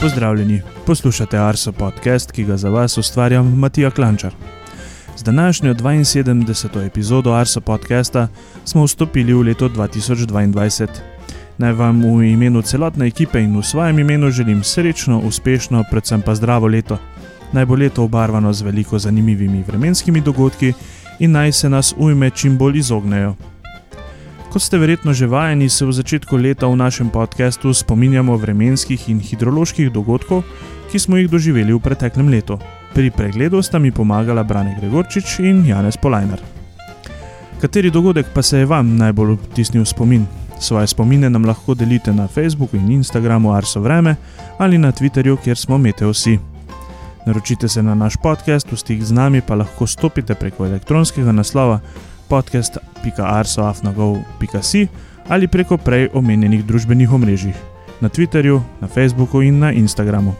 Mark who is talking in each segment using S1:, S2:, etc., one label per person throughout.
S1: Pozdravljeni, poslušate Arso podcast, ki ga za vas ustvarjam Matija Klančar. Z današnjo 72. epizodo Arso podcasta smo vstopili v leto 2022. Naj vam v imenu celotne ekipe in v svojem imenu želim srečno, uspešno, predvsem pa zdravo leto. Naj bo leto obarvano z veliko zanimivimi vremenskimi dogodki in naj se nas ujme čim bolj izognejo. Kot ste verjetno že vajeni, se v začetku leta v našem podkastu spominjamo vremenskih in hidroloških dogodkov, ki smo jih doživeli v preteklem letu. Pri pregledu sta mi pomagala Brane Gregorčič in Janez Polajner. Kateri dogodek pa se je vam najbolj vtisnil v spomin? Svoje spomine nam lahko delite na Facebooku in Instagramu Arso Vreme ali na Twitterju, kjer smo Meteosi. Naročite se na naš podcast, v stik z nami pa lahko stopite preko elektronskega naslova podcast.arsoafnagov.si ali preko prej omenjenih družbenih omrežij na Twitterju, na Facebooku in na Instagramu.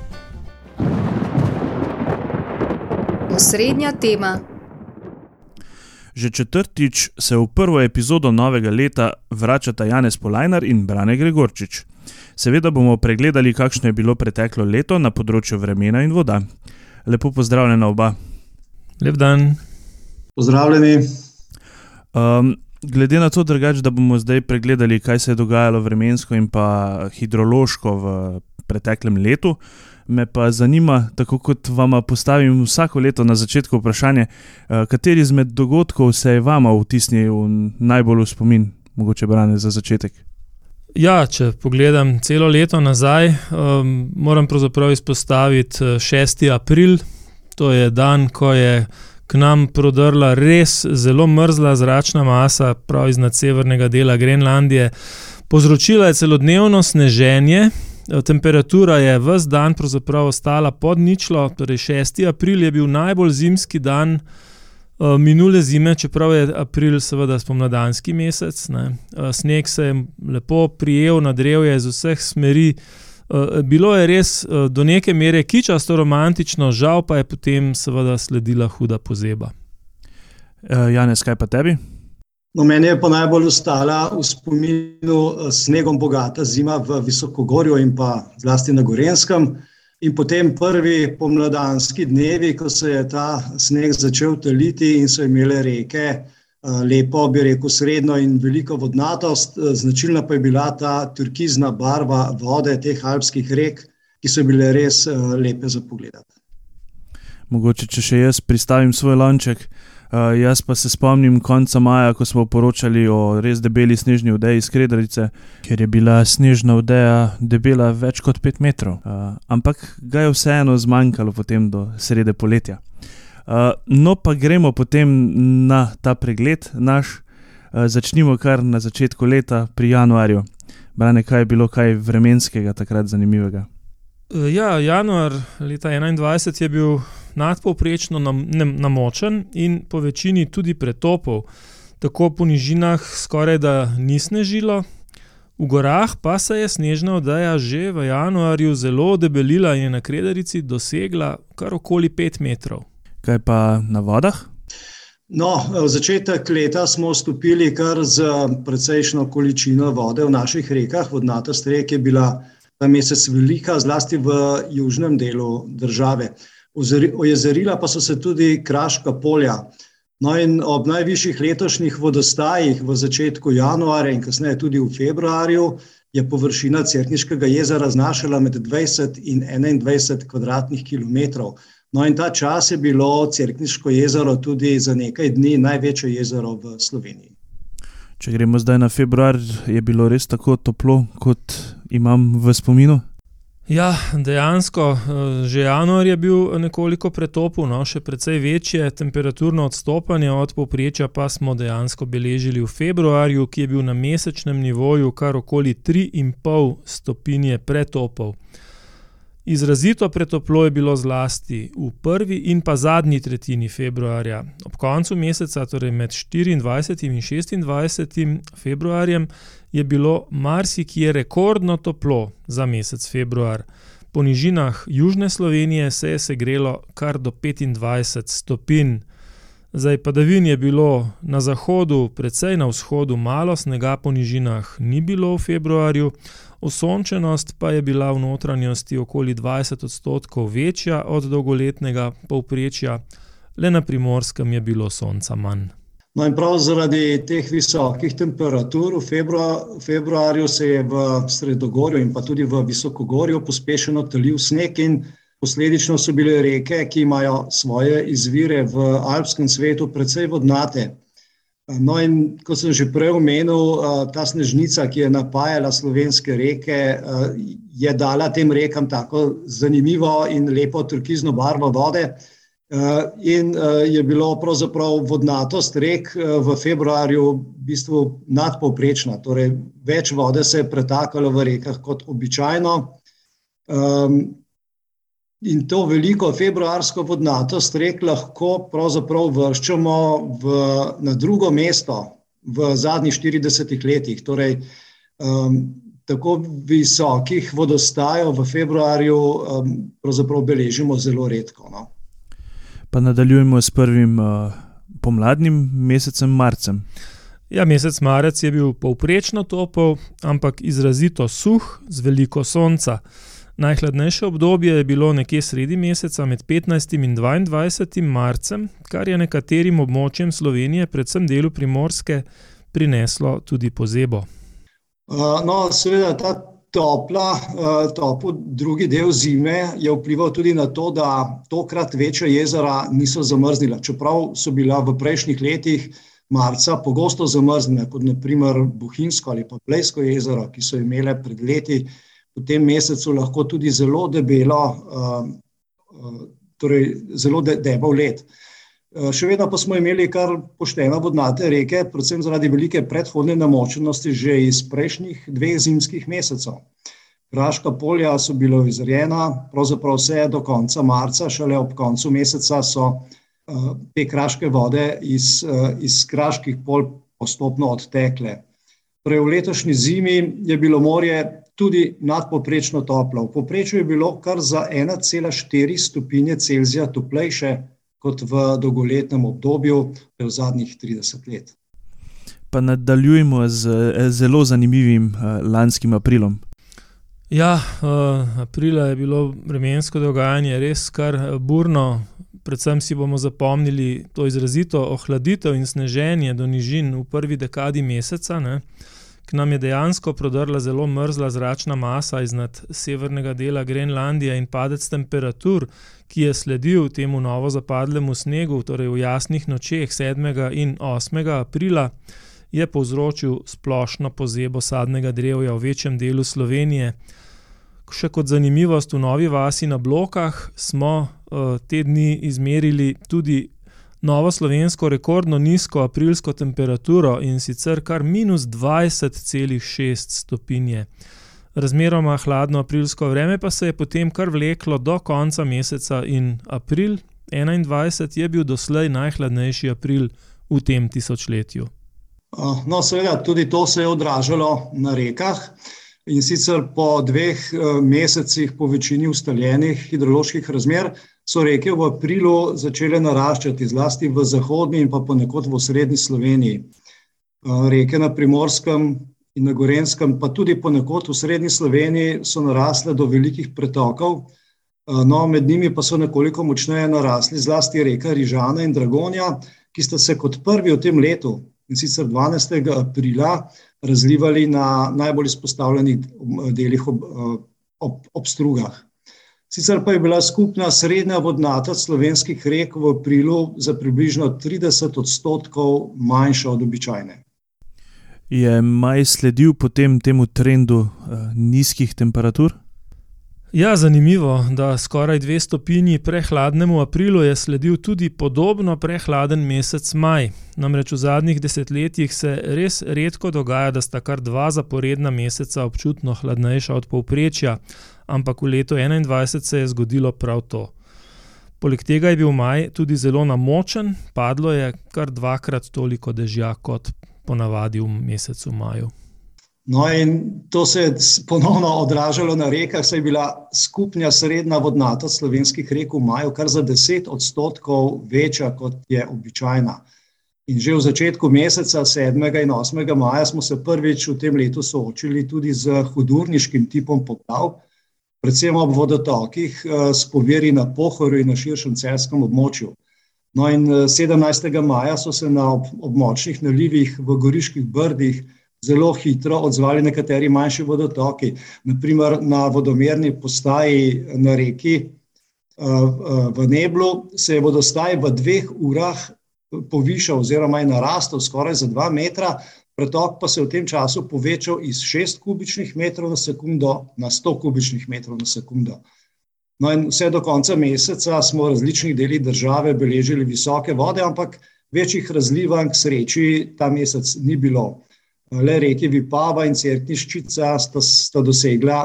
S2: Osrednja tema.
S1: Že četrtič se v prvo epizodo novega leta vračata Janez Polajnar in Brane Gregorčič. Seveda bomo pregledali, kakšno je bilo preteklo leto na področju vremena in voda. Lepo pozdravljena oba.
S3: Lep dan.
S4: Pozdravljeni.
S1: Um, glede na to, drugač, da bomo zdaj pregledali, kaj se je dogajalo vremensko in pa hidrološko v preteklem letu, me pa zanima, tako kot vam postavim vsako leto na začetku vprašanje, uh, kateri izmed dogodkov se je vama vtisnil najbolj v spomin, mogoče brane za začetek.
S3: Ja, če pogledam celo leto nazaj, um, moram pravzaprav izpostaviti 6. april, to je dan, ko je k nam prodrla res zelo mrzla zračna masa, prav iz severnega dela Grenlandije. Povzročila je celodnevno sneženje, temperatura je vse dan ostala pod ničlo, torej 6. april je bil najbolj zimski dan uh, minule zime, čeprav je april seveda spomladanski mesec. Uh, sneg se je lepo prijel na drevje iz vseh smeri. Eh, bilo je res uh, do neke mere kičasto romantično, žal pa je potem seveda sledila huda pozeba.
S1: Uh, Janez, kaj pa tebi?
S4: No, meni je pa najbolj ostala v spominu snegom bogata zima v Visokogorju in pa zlasti na Gorenskem. In potem prvi pomladanski dnevi, ko se je ta sneg začel taliti in so imele reke uh, Eh, lepo, bi rekel, srednjo in veliko vodnatost. Eh, značilna pa je bila ta turkizna barva vode teh alpskih rek, ki so bile res eh, lepe za pogled.
S1: Mogoče, če še jaz pristavim svoj lonček. Uh, jaz pa se spomnim konca maja, ko smo poročali o res debeli snežni odeji iz Kredrice, ker je bila snežna odeja debela več kot 5 metrov. Uh, ampak ga je vseeno zmanjkalo potem do srede poletja. Uh, no, pa gremo potem na ta pregled naš. Uh, začnimo kar na začetku leta, pri januarju. Brane, kaj je bilo kaj vremenskega takrat zanimivega?
S3: Uh, ja, januar leta 2021 je bil nadpovprečno nam, namočen in po večini tudi pretopov. Tako po nižinah skoraj da ni snežilo, v gorah pa se je snežna oddaja že v januarju zelo debelila in je na Krederici dosegla kar okoli 5 metrov.
S1: Kaj pa na vodah?
S4: No, v začetek leta smo vstopili kar z precejšno količino vode v naših rekah. Vodnatost rek je bila ta mesec velika, zlasti v južnem delu države. Ojezerila pa so se tudi kraška polja. No, in ob najvišjih letošnjih vodostajih v začetku januarja in kasneje tudi v februarju je površina Cerkniškega jezera znašala med 20 in 21 kvadratnih kilometrov. No, in ta čas je bilo Cerkniško jezero tudi za nekaj dni največje jezero v Sloveniji.
S1: Če gremo zdaj na februar, je bilo res tako toplo, kot imam v spominu.
S3: Ja, dejansko, eh, že januar je bil nekoliko pretopil, no, še precej večje temperaturno odstopanje od povprečja pa smo dejansko beležili v februarju, ki je bil na mesečnem nivoju kar okoli 3,5 stopinje pretopov. Izrazito pretoplo je bilo zlasti v prvi in pa zadnji tretjini februarja. Ob koncu meseca, torej med 24 in 26 februarjem, je bilo marsikje rekordno toplo za mesec februar. Po nižinah južne Slovenije se je segrelo kar do 25 stopinj. Zdaj padavin je bilo na zahodu, predvsej na vzhodu, malo snega po nižinah ni bilo v februarju, osončenost pa je bila v notranjosti okoli 20 odstotkov večja od dolgoletnega povprečja, le na primorskem je bilo sonca manj.
S4: No in prav zaradi teh visokih temperatur v februar, februarju se je v Sredogorju in pa tudi v Visokogorju pospešeno talil sneg in posledično so bile reke, ki imajo svoje izvire v alpskem svetu, precej vodnate. No, in kot sem že prej omenil, ta snežnica, ki je napajala slovenske reke, je dala tem rekam tako zanimivo in lepo turkizno barvo vode. In je bilo pravzaprav vodnatost rek v februarju v bistvu nadpovprečna, torej več vode se je pretakalo v rekah kot običajno. In to veliko februarsko vodnatost rek lahko pravzaprav vrščamo v, na drugo mesto v zadnjih 40 letih. Torej, um, tako visokih vodostajev v februarju um, pravzaprav beležimo zelo redko. No.
S1: Pa nadaljujemo s prvim uh, pomladnim mesecem, marcem.
S3: Ja, mesec marec je bil povprečno topel, ampak izrazito suh, z veliko sonca. Najhladnejše obdobje je bilo nekje sredi meseca med 15. in 22. marcem, kar je nekaterim območjem Slovenije, predvsem delu primorske, prineslo tudi pozebo.
S4: No, seveda ta topla, topel drugi del zime je vplival tudi na to, da tokrat večja jezera niso zamrznila, čeprav so bila v prejšnjih letih marca pogosto zamrznjena, kot naprimer Bohinjsko ali pa Plejsko jezero, ki so imele pred leti v tem mesecu lahko tudi zelo debelo, um, uh, torej zelo debel let. Uh, še vedno pa smo imeli kar pošteno vodnate reke, predvsem zaradi velike predhodne namočenosti že iz prejšnjih dveh zimskih mesecev. Kraška polja so bila izrejena, pravzaprav vse do konca marca, šele ob koncu meseca so uh, te kraške vode iz, iz kraških polj postopno odtekle. Torej, v letošnji zimi je bilo morje tudi nadpoprečno toplo. V poprečju je bilo kar za 1,4 stopinje Celzija toplejše kot v dolgoletnem obdobju, v zadnjih 30 let.
S1: Pa nadaljujemo z zelo zanimivim uh, lanskim aprilom.
S3: Ja, uh, aprila je bilo vremensko dogajanje res kar eh, burno. Predvsem si bomo zapomnili to izrazito ohladitev in sneženje do nižin v prvi dekadi meseca. Ne. K nam je dejansko prodrla zelo mrzla zračna masa iznad severnega dela Grenlandije in padec temperatur, ki je sledil temu novo zapadlemu snegu, torej v jasnih nočeh 7. in 8. aprila, je povzročil splošno pozebo sadnega drevja v večjem delu Slovenije. Še kot zanimivost, v Novi vasi na Blokah smo uh, te dni izmerili tudi novo slovensko rekordno nizko aprilsko temperaturo in sicer kar minus 20,6 stopinje. Razmeroma hladno aprilsko vreme pa se je potem kar vleklo do konca meseca in april 2021 je bil doslej najhladnejši april v tem tisočletju.
S4: No, seveda, tudi to se je odražalo na rekah. In sicer po dveh eh, mesecih, po večini ustaljenih hidroloških razmer, so reke v aprilu začele naraščati, zlasti v zahodni in pa ponekod v srednji Sloveniji. Eh, reke na primorskem in na gorenskem, pa tudi ponekod v srednji Sloveniji, so narasle do velikih pretokov, eh, no, med njimi pa so nekoliko močneje narasli, zlasti reka Rižana in Dragonja, ki sta se kot prvi v tem letu, in sicer 12. aprila, razlivali na najbolj izpostavljenih eh, delih ob, ob, ob strugah. Sicer pa je bila skupna srednja vodnatost slovenskih rek v aprilu za približno 30 odstotkov manjša od običajne.
S1: Je maj sledil potem temu trendu eh, nizkih temperatur?
S3: Ja, zanimivo, da skoraj dve stopinji prehladnemu aprilu je sledil tudi podobno prehladen mesec maj. Namreč v zadnjih desetletjih se res redko dogaja, da sta kar dva zaporedna meseca občutno hladnejša od povprečja, ampak v letu 2021 se je zgodilo prav to. Poleg tega je bil maj tudi zelo namočen, padlo je kar dvakrat toliko dežja kot ponavadi v mesecu maju.
S4: No, in to se je ponovno odražalo na rekah, saj je bila skupna srednja vodnatost slovenskih rek v maju kar za 10 odstotkov večja, kot je običajna. In že v začetku meseca, 7. in 8. maja, smo se prvič v tem letu soočili tudi z hudurniškim tipom poplav, predvsem ob vodotokih eh, s poveri na Pohorju in na širšem celskem območju. No, in 17. Eh, maja so se na območnih nalivih v Goriških brdih zelo hitro odzvali nekateri manjši vodotoki. Naprimer, na vodomerni postaji na reki eh, v Neblu se je vodostaj v dveh urah povišal oziroma je narastel skoraj za dva metra, pretok pa se je v tem času povečal iz 6 kubičnih metrov na sekundo na 100 kubičnih metrov na sekundo. No in vse do konca meseca smo v različnih delih države beležili visoke vode, ampak večjih razlivanj k sreči ta mesec ni bilo. Le reki Vipava in Cerkniščica sta, sta dosegla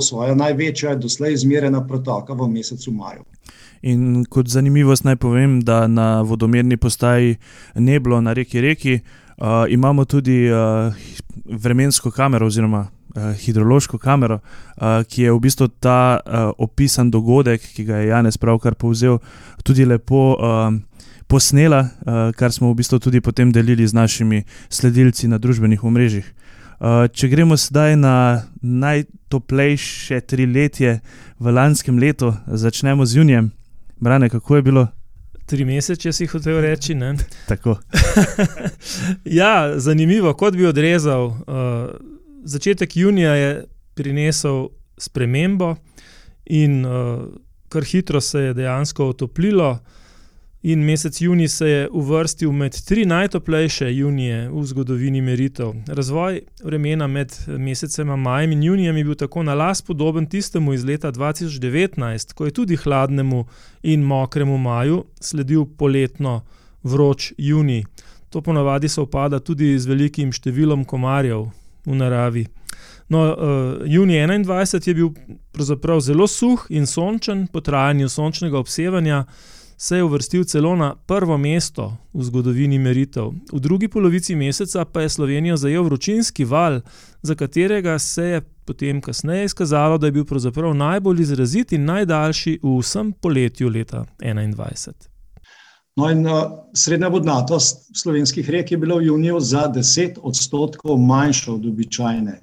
S4: svoja največja doslej izmerjena pretoka v mesecu maju.
S1: In kot zanimivost naj povem, da na vodomerni postaji Neblo na reki Reki uh, imamo tudi uh, vremensko kamero oziroma uh, hidrološko kamero, uh, ki je v bistvu ta uh, opisan dogodek, ki ga je Janez pravkar povzel, tudi lepo. Uh, Posnela, kar smo v bistvu tudi potem delili z našimi sledilci na družbenih omrežjih. Če gremo zdaj na najtoplejše triletje v lanskem letu, začnemo z junijem. Brane, kako je bilo?
S3: Tri mesece, si hotel reči. Ja, zanimivo, kot bi odrezal. Uh, začetek junija je prinesel spremembo, in uh, kar hitro se je dejansko otoplilo. In mesec juni se je uvrstil med tri najtoplejše junije v zgodovini meritev. Razvoj vremena med mesecema majem in junijem je bil tako na las podoben tistemu iz leta 2019, ko je tudi hladnemu in mokremu maju sledil poletno vroč juni. To ponavadi se upada tudi z velikim številom komarjev v naravi. No, uh, juni 21 je bil pravzaprav zelo suh in sončen po trajanju sončnega obsevanja se je uvrstil celo na prvo mesto v zgodovini meritev. V drugi polovici meseca pa je Slovenijo zajel vročinski val, za katerega se je potem kasneje izkazalo, da je bil pravzaprav najbolj izrazit in najdaljši v vsem poletju leta 2021.
S4: No in, uh, srednja vodnatost slovenskih rek je bila v juniju za 10 odstotkov manjša od običajne.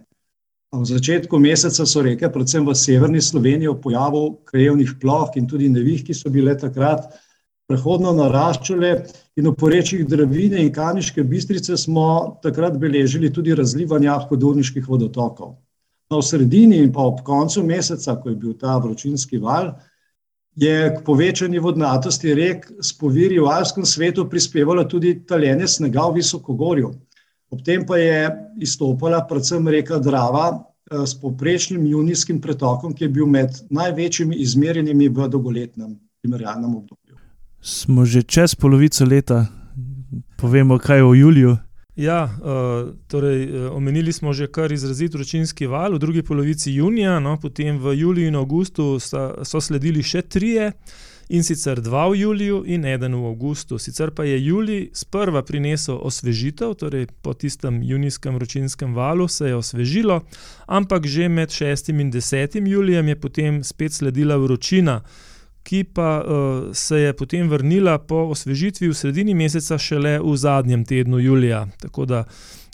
S4: V začetku meseca so reke, predvsem v severni Sloveniji, v pojavu krajevnih ploh in tudi nevih, ki so bile takrat prehodno naraščale in v porečjih Dravine in Kaniške bistrice smo takrat beležili tudi razlivanja hodovniških vodotokov. No, v sredini in pa ob koncu meseca, ko je bil ta vročinski val, je k povečanju vodnatosti rek s poviri v alpskem svetu prispevalo tudi taljenje snega v visokogorju. Ob tem pa je izstopala predvsem reka Drava eh, s poprečnim junijskim pretokom, ki je bil med največjimi izmerjenimi v dolgoletnem primerjalnem obdobju
S1: smo že čez polovico leta, povemo kaj o Juliju.
S3: Ja, uh, torej, uh, omenili smo že kar izrazit vročinski val v drugi polovici junija, no, potem v juliju in avgustu sta, so sledili še trije, in sicer dva v juliju in eden v avgustu. Sicer pa je julij sprva prinesel osvežitev, torej po tistem junijskem vročinskem valu se je osvežilo, ampak že med 6 in 10 julijem je potem spet sledila vročina ki pa uh, se je potem vrnila po osvežitvi v sredini meseca, šele v zadnjem tednu julija. Tako da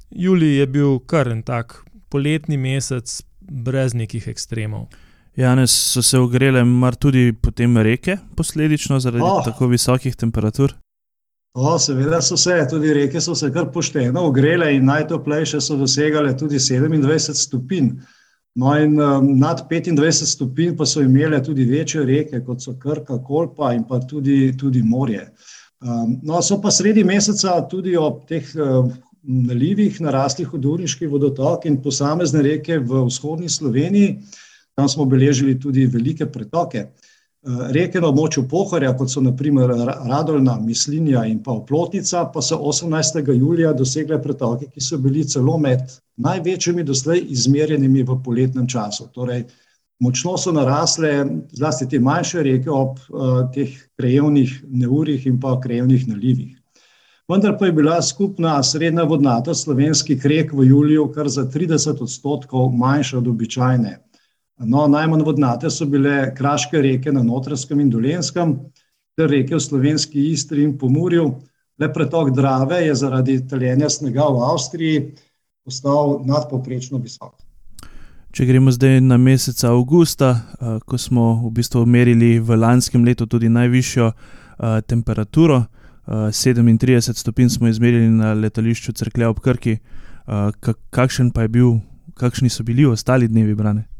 S3: julij je bil kar en tak poletni mesec, brez nekih ekstremov.
S1: Janes so se ogrele, mar tudi potem reke, posledično zaradi oh. tako visokih temperatur.
S4: O, seveda so se, tudi reke so se kar pošteno ogrele in najtoplejše so dosegale tudi 27 stopinj. No, in um, nad 25 stopinj pa so imele tudi večje reke, kot so Krka, Kolpa in pa tudi, tudi morje. Um, no, so pa sredi meseca tudi ob teh uh, nalivih narasli hudurniški vodotok in posamezne reke v vzhodni Sloveniji, tam smo beležili tudi velike pretoke. Reke na območju Pohorja, kot so naprimer Radolna, Mislinja in pa Oplotnica, pa so 18. julija dosegle pretoke, ki so bili celo med največjimi doslej izmerjenimi v poletnem času. Torej, močno so narasle zlasti te manjše reke ob uh, teh krajevnih neurjih in pa krajevnih nalivih. Vendar pa je bila skupna srednja vodnata slovenskih rek v juliju kar za 30 odstotkov manjša od običajne. No, najmanj vodnate so bile kraške reke na Notranjskem in Dolenskem, ter reke v slovenski Istri in Pomorju. Le pretok Drave je zaradi taljenja snega v Avstriji postal nadpoprečno visok.
S1: Če gremo zdaj na mesec avgusta, uh, ko smo v bistvu merili v lanskem letu tudi najvišjo uh, temperaturo, uh, 37 stopinj smo izmerili na letališču Crkve ob Krki, kakšen pa je bil, kakšni so bili ostali dnevi brane?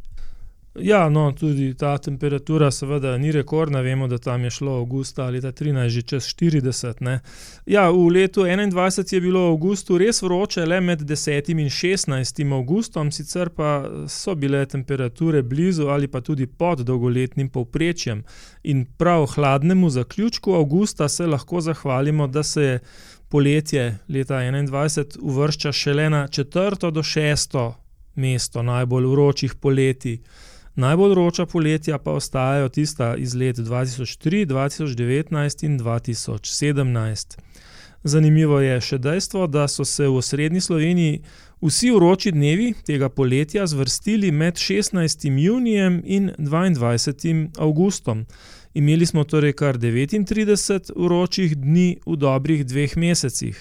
S3: Ja, no, tudi ta temperatura, seveda, ni rekordna. Vemo, da tam je šlo avgusta leta 13, že čez 40. Ja, v letu 21 je bilo v avgustu res vroče, le med 10 in 16 avgustom, sicer pa so bile temperature blizu ali pa tudi pod dolgoletnim povprečjem. In prav hladnemu zaključku avgusta se lahko zahvalimo, da se je poletje leta 21 uvršča šele na četrto do šesto mesto najbolj vročih poletij. Najbolj vroča poletja pa ostajajo tista iz let 2003, 2019 in 2017. Zanimivo je še dejstvo, da so se v osrednji Sloveniji vsi vroči dnevi tega poletja zvrstili med 16. junijem in 22. augustom. Imeli smo torej kar 39 vročih dni v dobrih dveh mesecih.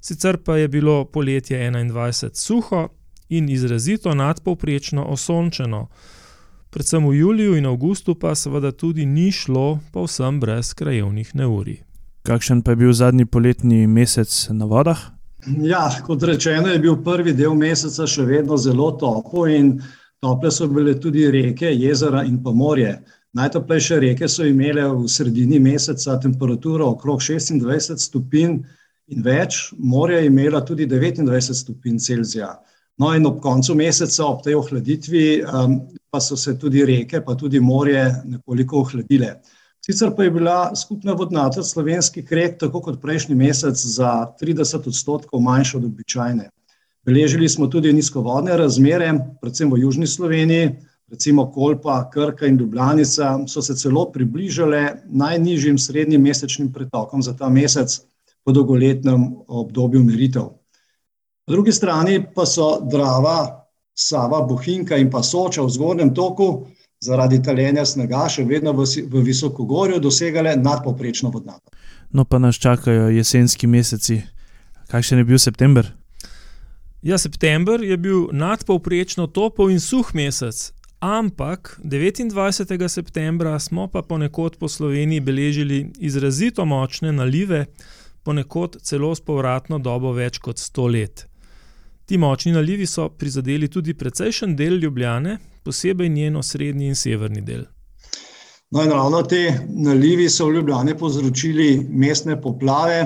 S3: Sicer pa je bilo poletje 21 suho in izrazito nadpovprečno osončeno predvsem v juliju in avgustu pa seveda tudi ni šlo povsem brez krajevnih neurij.
S1: Kakšen pa je bil zadnji poletni mesec na vodah?
S4: Ja, kot rečeno, je bil prvi del meseca še vedno zelo toplo in tople so bile tudi reke, jezera in pa morje. Najtoplejše reke so imele v sredini meseca temperaturo okrog 26 stopinj in več, morje je imela tudi 29 stopinj Celzija. No, in ob koncu meseca, ob tej ohladitvi, um, pa so se tudi reke, pa tudi morje nekoliko ohladile. Sicer pa je bila skupna vodnatost slovenskih rek, tako kot prejšnji mesec, za 30 odstotkov manjša od običajne. Beležili smo tudi nizkovodne razmere, predvsem v Južni Sloveniji, recimo Kolpa, Krka in Ljubljanica, so se celo približale najnižjim srednjim mesečnim pretokom za ta mesec po dolgoletnem obdobju meritev. Po drugi strani pa so Drava, Sava, Bohinka in pa Soča v zgornjem toku zaradi taljenja snega še vedno v, v visokogorju dosegale nadpoprečno vodnato.
S1: No, pa nas čakajo jesenski meseci. Kakšen je bil september?
S3: Ja, september je bil nadpovprečno topel in suh mesec, ampak 29. septembra smo pa ponekod po Sloveniji beležili izrazito močne nalive, ponekod celo s povratno dobo več kot 100 let. Ti močni nalivi so prizadeli tudi precejšen del Ljubljane, posebej njen osrednji in severni del.
S4: No, in ravno te nalivi so v Ljubljani povzročili mestne poplave.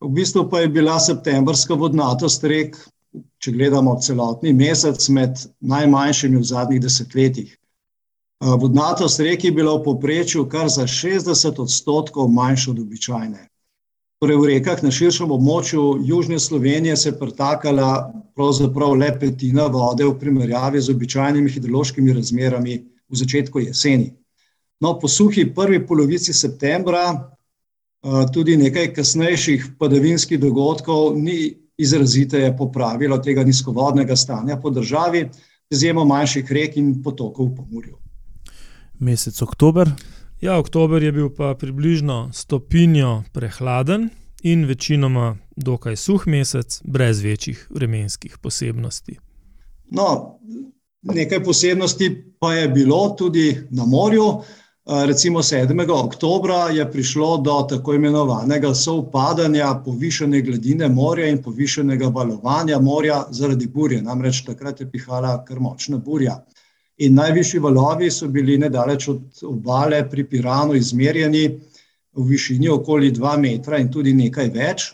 S4: V bistvu pa je bila septembrska vodnatost rek, če gledamo celotni mesec, med najmanjšimi v zadnjih desetletjih. Vodnatost rek je bila v povprečju kar za 60 odstotkov manjša od običajne. Torej, v rekah na širšem območju Južne Slovenije se je pretakala pravzaprav le petina vode v primerjavi z običajnimi hidrološkimi razmerami v začetku jeseni. No, po suhi prvi polovici septembra, tudi nekaj kasnejših padavinskih dogodkov ni izraziteje popravilo tega nizkovodnega stanja po državi, z izjemo manjših rek in potokov v Pomorju.
S1: Mesec oktober.
S3: Ja, oktober je bil pa približno stopinjo prehladen in večinoma dokaj suh mesec, brez večjih vremenskih posebnosti.
S4: No, nekaj posebnosti pa je bilo tudi na morju. Recimo 7. oktober je prišlo do tako imenovanega sovpadanja povišene gladine morja in povišenega valovanja morja zaradi burje. Namreč takrat je pihala kar močna burja. In najvišji valovi so bili nedaleč od obale pri Piranu izmerjeni v višini okoli 2 metra in tudi nekaj več.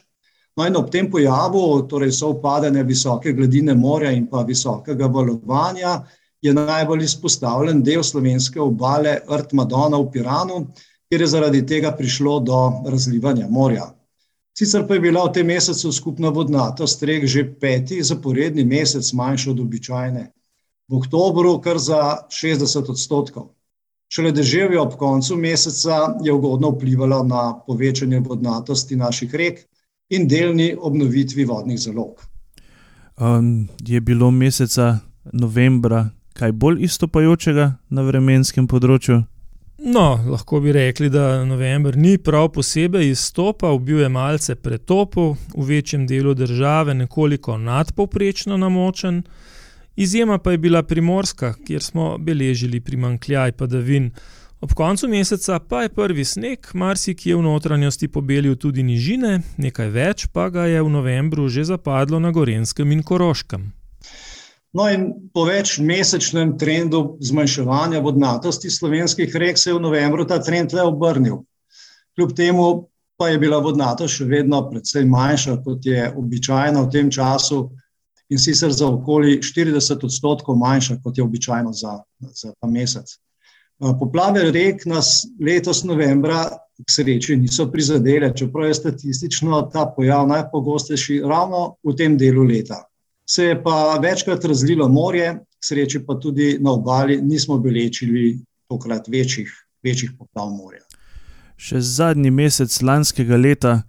S4: No in ob tem pojavu, torej so upadene visoke gladine morja in pa visokega valovanja, je najbolj izpostavljen del slovenske obale Rt Madona v Piranu, kjer je zaradi tega prišlo do razlivanja morja. Sicer pa je bila v tem mesecu skupna vodnatost rek že peti zaporedni mesec manjša od običajne v oktobru kar za 60 odstotkov. Šele deževje ob koncu meseca je ugodno vplivalo na povečanje vodnatosti naših rek in delni obnovitvi vodnih zalog.
S1: Um, je bilo meseca novembra kaj bolj istopajočega na vremenskem področju?
S3: No, lahko bi rekli, da november ni prav posebej izstopal, bil je malce pretopel, v večjem delu države nekoliko nadpovprečno namočen. Izjema pa je bila primorska, kjer smo beležili primankljaj padavin. Ob koncu meseca pa je prvi sneg, marsikje v notranjosti pobelil tudi nižine, nekaj več pa ga je v novembru že zapadlo na Gorenskem in Koroškem.
S4: No, in po večmesečnem trendu zmanjševanja vodnatosti slovenskih rek se je v novembru ta trend le obrnil. Kljub temu pa je bila vodnatost še vedno precej manjša, kot je običajno v tem času, in sicer za okoli 40 odstotkov manjša, kot je običajno za, za ta mesec. Poplave rek nas letos novembra k sreči niso prizadele, čeprav je statistično ta pojav najpogostejši ravno v tem delu leta se je pa večkrat razlilo morje, sreče pa tudi na obali nismo belečili tokrat večjih, večjih poplav morja.
S1: Še zadnji mesec lanskega leta,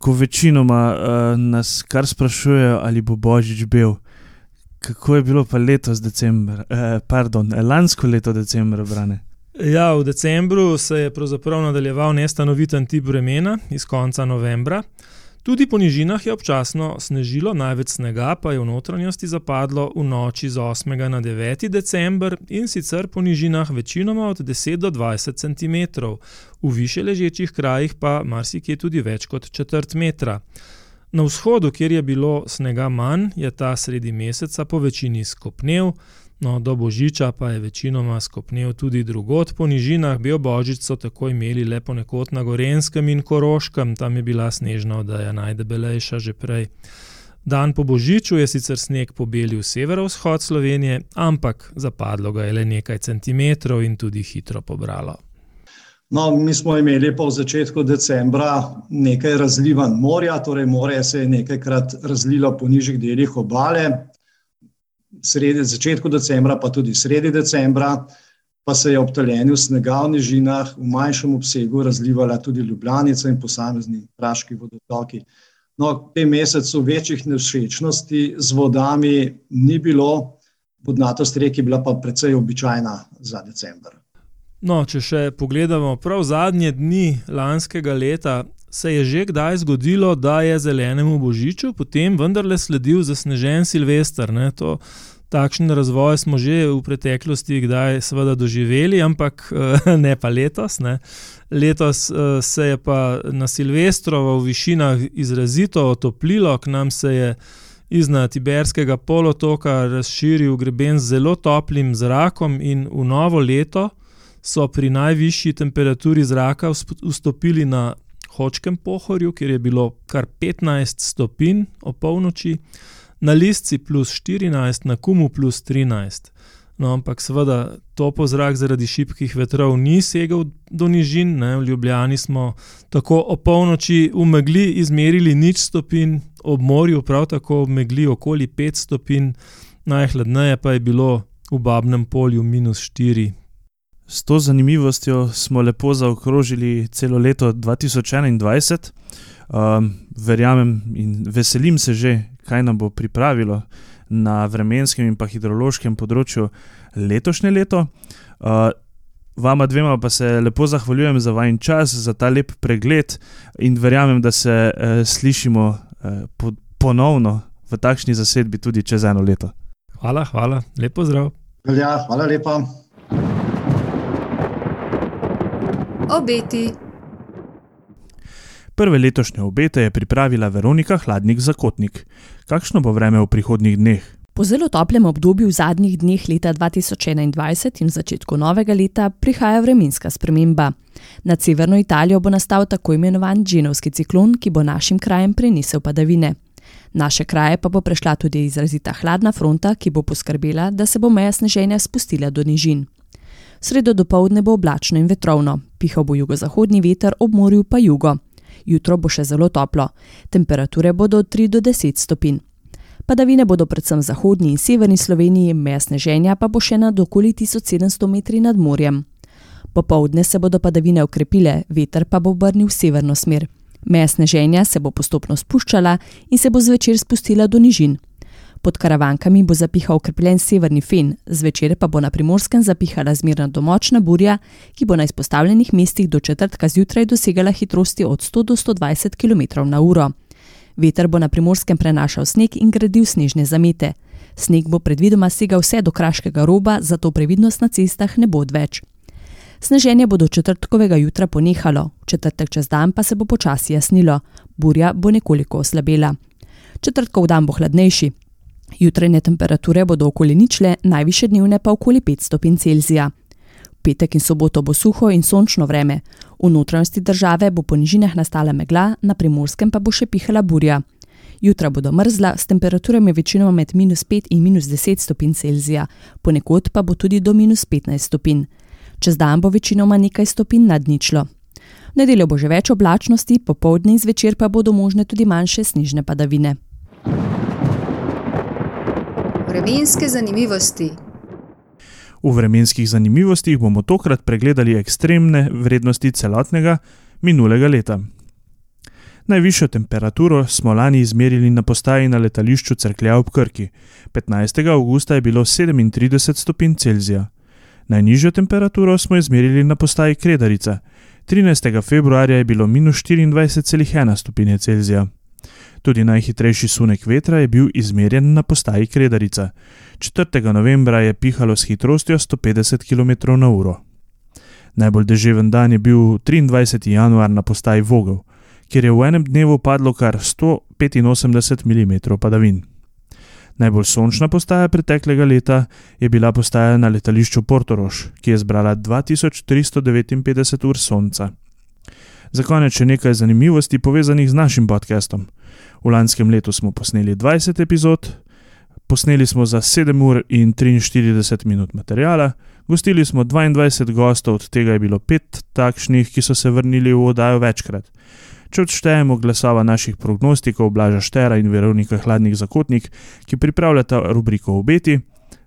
S1: ko večinoma uh, nas kar sprašujejo, ali bo Božič bil. Kako je bilo pa letos, decembr, eh, pardon, lansko leto, decembr, brane?
S3: Ja, v decembru se je nadaljeval nestanoviten tip vremena iz konca novembra. Tudi po nižinah je občasno snežilo, največ snega pa je v notranjosti zapadlo v noči z 8. na 9. december in sicer po nižinah večinoma od 10 do 20 cm, v više ležečih krajih pa marsikje tudi več kot četrt metra. Na vzhodu, kjer je bilo snega manj, je ta sredi meseca po večini skopnel, No, do božiča pa je večinoma skopnil tudi drugot po nižinah, bil božič so tako imeli le ponekod na Gorenskem in Koroškem, tam je bila snežna oddaja najdebelejša že prej. Dan po božiču je sicer sneg pobelil severovzhod Slovenije, ampak zapadlo ga je le nekaj centimetrov in tudi hitro pobralo.
S4: No, mi smo imeli pa v začetku decembra nekaj razlivanj morja, torej morje se je nekajkrat razlilo po nižjih delih obale, sredi, začetku decembra, pa tudi sredi decembra, pa se je ob taljenju snega v nižinah v manjšem obsegu razlivala tudi Ljubljanica in posamezni praški vodotoki. No, v tem mesecu večjih nevšečnosti z vodami ni bilo, vodnatost rek je bila pa precej običajna za decembr.
S3: No, če še pogledamo prav zadnje dni lanskega leta, se je že kdaj zgodilo, da je zelenemu božiču potem vendarle sledil zasnežen Silvestr. Ne? To, takšen razvoj smo že v preteklosti kdaj seveda doživeli, ampak ne pa letos. Ne? Letos se je pa na Silvestrovo v višinah izrazito otoplilo, k nam se je iz Tiberskega polotoka razširil greben z zelo toplim zrakom in v novo leto so pri najvišji temperaturi zraka vstopili na Hočkem pohorju, kjer je bilo kar 15 stopinj ob polnoči, na Lisci plus 14, na Kumu plus 13. No, ampak seveda topo zrak zaradi šibkih vetrov ni segel do nižin. Ne. V Ljubljani smo tako ob polnoči v megli izmerili nič stopinj, ob morju prav tako v megli okoli 5 stopinj, najhladneje pa je bilo v Babnem polju minus 4
S1: S to zanimivostjo smo lepo zaokrožili celo leto 2021. Um, verjamem in veselim se že, kaj nam bo pripravilo na vremenskem in pa hidrološkem področju letošnje leto. Uh, vama dvema pa se lepo zahvaljujem za vaš čas, za ta lep pregled in verjamem, da se uh, slišimo uh, po, ponovno v takšni zasedbi tudi čez eno leto.
S3: Hvala, hvala, lepo zdrav.
S4: Ja, hvala lepa.
S2: Obeti.
S1: Prve letošnje obete je pripravila Veronika Hladnik Zakotnik. Kakšno bo vreme v prihodnjih dneh?
S5: Po zelo toplem obdobju v zadnjih dneh leta 2021 in začetku novega leta prihaja vremenska sprememba. Nad severno Italijo bo nastal tako imenovan Dženovski ciklon, ki bo našim krajem prinesel padavine. Naše kraje pa bo prešla tudi izrazita hladna fronta, ki bo poskrbela, da se bo meja sneženja spustila do nižin. Sredo do povdne bo oblačno in vetrovno, pihal bo jugozahodni veter, ob morju pa jugo. Jutro bo še zelo toplo, temperature bodo od 3 do 10 stopinj. Padavine bodo predvsem v zahodni in severni Sloveniji, meja sneženja pa bo še nad okoli 1700 metri nad morjem. Popovdne se bodo padavine okrepile, veter pa bo obrnil v severno smer. Meja sneženja se bo postopno spuščala in se bo zvečer spustila do nižin. Pod karavankami bo zapihal okrepljen severni fen, zvečer pa bo na primorskem zapihala zmerna domočna burja, ki bo na izpostavljenih mestih do četrtka zjutraj dosegala hitrosti od 100 do 120 km/h. Veter bo na primorskem prenašal sneg in gradil snežne zamete. Sneg bo predvidoma segal vse do kraškega roba, zato previdnost na cestah ne bo odveč. Sneženje bo do četrtkovega jutra ponehalo, četrtek čez dan pa se bo počasi jasnilo, burja bo nekoliko oslabela. Četrtkov dan bo hladnejši. Jutrajne temperature bodo okoli ničle, najviše dnevne pa okoli 5 stopinj Celzija. Petek in soboto bo suho in sončno vreme. V notranjosti države bo po nižinah nastala megla, na primorskem pa bo še pihala burja. Jutra bodo mrzla, s temperaturami večinoma med minus 5 in minus 10 stopinj Celzija, ponekod pa bo tudi do minus 15 stopinj. Čez dan bo večinoma nekaj stopinj nad ničlo. V nedeljo bo že več oblačnosti, popoldne in zvečer pa bodo možne tudi manjše snežne padavine.
S2: Vremenske zanimivosti.
S1: V vremenskih zanimivostih bomo tokrat pregledali ekstremne vrednosti celotnega minulega leta. Najvišjo temperaturo smo lani izmerili na postaji na letališču Cerklja ob Krki. 15. augusta je bilo 37 stopinj Celzija. Najnižjo temperaturo smo izmerili na postaji Kredarica. 13. februarja je bilo minus 24,1 stopinje Celzija. Tudi najhitrejši sunek vetra je bil izmerjen na postaji Kredarica. 4. novembra je pihalo s hitrostjo 150 km/h. Najbolj deževen dan je bil 23. januar na postaji Vogel, kjer je v enem dnevu padlo kar 185 mm padavin. Najbolj sončna postaja preteklega leta je bila postaja na letališču Portorož, ki je zbrala 2359 ur sonca. Za konec še nekaj zanimivosti povezanih z našim podcastom. V lanskem letu smo posneli 20 epizod, posneli smo za 7 ur in 43 minut materijala, gostili smo 22 gostov, od tega je bilo 5 takšnih, ki so se vrnili v oddajo večkrat. Če odštejemo glasova naših prognostikov Blaža Štera in Veronika Hladnik Zakotnik, ki pripravljata rubriko Obeti,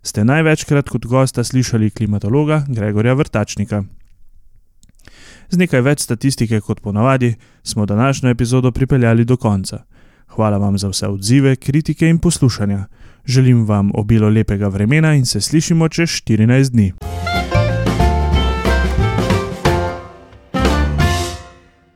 S1: ste največkrat kot gosta slišali klimatologa Gregorja Vrtačnika. Z nekaj več statistike kot ponavadi smo današnjo epizodo pripeljali do konca. Hvala vam za vse odzive, kritike in poslušanja. Želim vam obilo lepega vremena in se slišimo čez 14 dni.